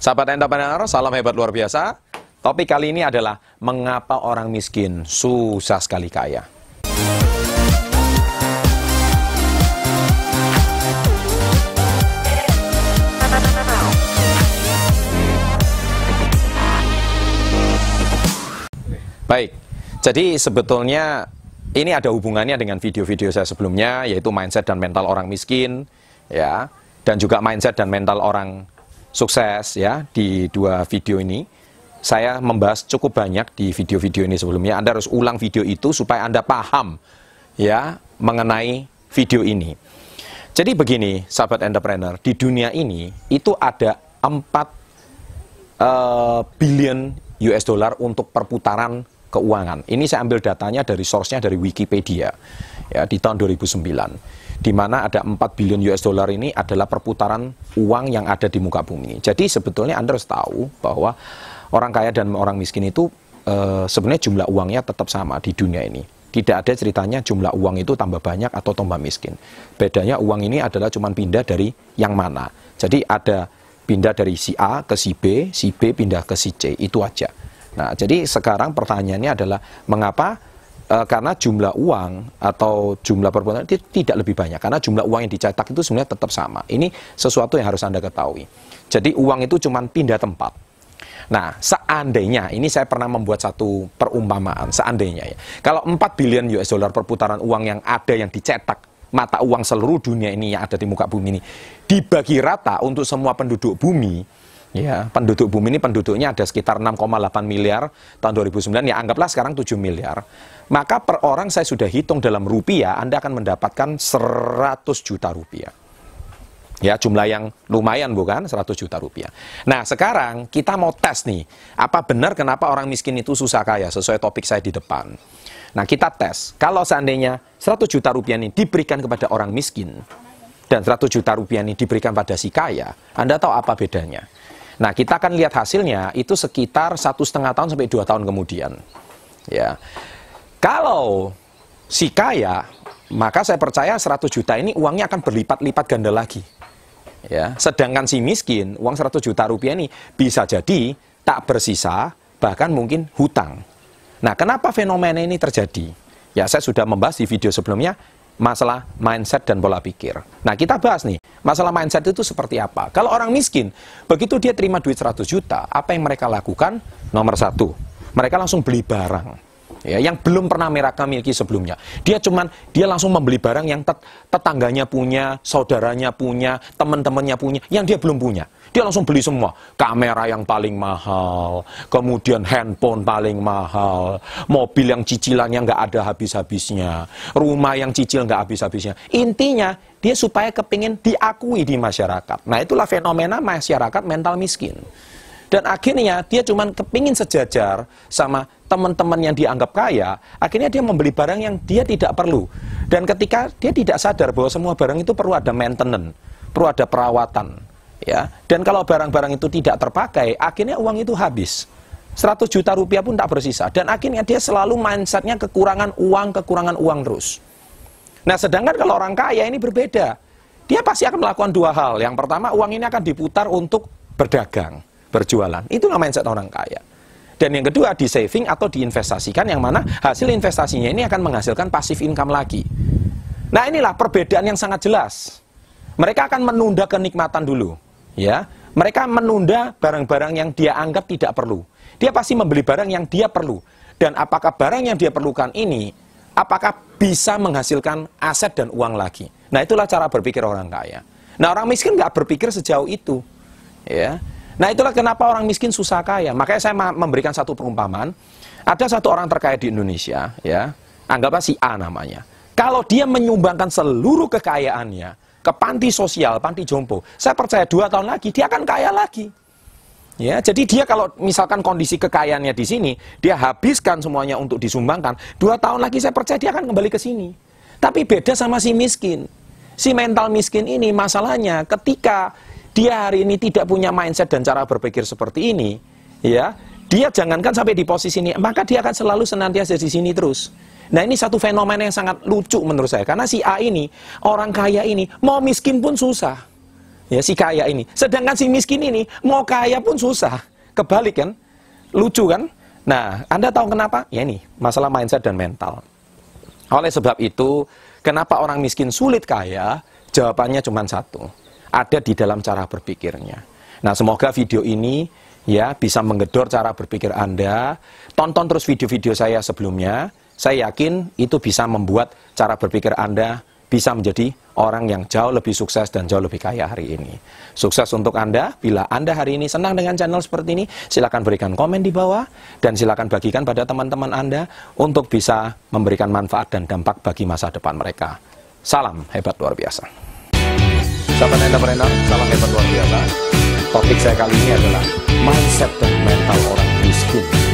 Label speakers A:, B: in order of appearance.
A: Sahabat entrepreneur, salam hebat luar biasa. Topik kali ini adalah mengapa orang miskin susah sekali kaya. Baik, jadi sebetulnya ini ada hubungannya dengan video-video saya sebelumnya, yaitu mindset dan mental orang miskin, ya, dan juga mindset dan mental orang sukses, ya, di dua video ini. Saya membahas cukup banyak di video-video ini sebelumnya. Anda harus ulang video itu supaya Anda paham, ya, mengenai video ini. Jadi begini, sahabat entrepreneur, di dunia ini itu ada 4 uh, eh, billion US dollar untuk perputaran keuangan. Ini saya ambil datanya dari source-nya dari Wikipedia ya di tahun 2009 di mana ada 4 billion US dollar ini adalah perputaran uang yang ada di muka bumi. Jadi sebetulnya Anda harus tahu bahwa orang kaya dan orang miskin itu e, sebenarnya jumlah uangnya tetap sama di dunia ini. Tidak ada ceritanya jumlah uang itu tambah banyak atau tambah miskin. Bedanya uang ini adalah cuma pindah dari yang mana. Jadi ada pindah dari si A ke si B, si B pindah ke si C, itu aja. Nah, jadi sekarang pertanyaannya adalah mengapa e, karena jumlah uang atau jumlah perbuatan itu tidak lebih banyak karena jumlah uang yang dicetak itu sebenarnya tetap sama. Ini sesuatu yang harus Anda ketahui. Jadi uang itu cuma pindah tempat. Nah, seandainya, ini saya pernah membuat satu perumpamaan, seandainya ya, kalau 4 bilion US dollar perputaran uang yang ada yang dicetak, mata uang seluruh dunia ini yang ada di muka bumi ini, dibagi rata untuk semua penduduk bumi, Ya, penduduk bumi ini penduduknya ada sekitar 6,8 miliar tahun 2009, ya anggaplah sekarang 7 miliar. Maka per orang saya sudah hitung dalam rupiah, Anda akan mendapatkan 100 juta rupiah. Ya, jumlah yang lumayan bukan? 100 juta rupiah. Nah, sekarang kita mau tes nih, apa benar kenapa orang miskin itu susah kaya sesuai topik saya di depan. Nah, kita tes. Kalau seandainya 100 juta rupiah ini diberikan kepada orang miskin, dan 100 juta rupiah ini diberikan pada si kaya, Anda tahu apa bedanya? Nah, kita akan lihat hasilnya itu sekitar satu setengah tahun sampai dua tahun kemudian. Ya, kalau si kaya, maka saya percaya 100 juta ini uangnya akan berlipat-lipat ganda lagi. Ya, sedangkan si miskin, uang 100 juta rupiah ini bisa jadi tak bersisa, bahkan mungkin hutang. Nah, kenapa fenomena ini terjadi? Ya, saya sudah membahas di video sebelumnya masalah mindset dan pola pikir. Nah, kita bahas nih, masalah mindset itu seperti apa. Kalau orang miskin, begitu dia terima duit 100 juta, apa yang mereka lakukan? Nomor satu, mereka langsung beli barang ya, yang belum pernah mereka miliki sebelumnya. Dia cuman dia langsung membeli barang yang tet tetangganya punya, saudaranya punya, teman-temannya punya, yang dia belum punya. Dia langsung beli semua. Kamera yang paling mahal, kemudian handphone paling mahal, mobil yang cicilannya nggak ada habis-habisnya, rumah yang cicil nggak habis-habisnya. Intinya dia supaya kepingin diakui di masyarakat. Nah itulah fenomena masyarakat mental miskin. Dan akhirnya dia cuma kepingin sejajar sama teman-teman yang dianggap kaya, akhirnya dia membeli barang yang dia tidak perlu. Dan ketika dia tidak sadar bahwa semua barang itu perlu ada maintenance, perlu ada perawatan. ya. Dan kalau barang-barang itu tidak terpakai, akhirnya uang itu habis. 100 juta rupiah pun tak bersisa. Dan akhirnya dia selalu mindsetnya kekurangan uang, kekurangan uang terus. Nah sedangkan kalau orang kaya ini berbeda. Dia pasti akan melakukan dua hal. Yang pertama uang ini akan diputar untuk berdagang berjualan. Itulah mindset orang kaya. Dan yang kedua di saving atau diinvestasikan yang mana hasil investasinya ini akan menghasilkan pasif income lagi. Nah inilah perbedaan yang sangat jelas. Mereka akan menunda kenikmatan dulu, ya. Mereka menunda barang-barang yang dia anggap tidak perlu. Dia pasti membeli barang yang dia perlu. Dan apakah barang yang dia perlukan ini, apakah bisa menghasilkan aset dan uang lagi? Nah itulah cara berpikir orang kaya. Nah orang miskin nggak berpikir sejauh itu, ya. Nah itulah kenapa orang miskin susah kaya. Makanya saya memberikan satu perumpamaan. Ada satu orang terkaya di Indonesia, ya, anggaplah si A namanya. Kalau dia menyumbangkan seluruh kekayaannya ke panti sosial, panti jompo, saya percaya dua tahun lagi dia akan kaya lagi. Ya, jadi dia kalau misalkan kondisi kekayaannya di sini, dia habiskan semuanya untuk disumbangkan, dua tahun lagi saya percaya dia akan kembali ke sini. Tapi beda sama si miskin. Si mental miskin ini masalahnya ketika dia hari ini tidak punya mindset dan cara berpikir seperti ini, ya, dia jangankan sampai di posisi ini, maka dia akan selalu senantiasa di sini terus. Nah ini satu fenomena yang sangat lucu menurut saya, karena si A ini, orang kaya ini, mau miskin pun susah. Ya si kaya ini. Sedangkan si miskin ini mau kaya pun susah. Kebalik kan? Lucu kan? Nah, Anda tahu kenapa? Ya ini, masalah mindset dan mental. Oleh sebab itu, kenapa orang miskin sulit kaya? Jawabannya cuma satu. Ada di dalam cara berpikirnya. Nah, semoga video ini ya bisa menggedor cara berpikir Anda. Tonton terus video-video saya sebelumnya. Saya yakin itu bisa membuat cara berpikir Anda bisa menjadi orang yang jauh lebih sukses dan jauh lebih kaya hari ini. Sukses untuk Anda. Bila Anda hari ini senang dengan channel seperti ini, silakan berikan komen di bawah dan silakan bagikan pada teman-teman Anda untuk bisa memberikan manfaat dan dampak bagi masa depan mereka. Salam hebat luar biasa. Sahabat entrepreneur, salam hebat luar biasa. Topik saya kali ini adalah mindset dan mental orang miskin.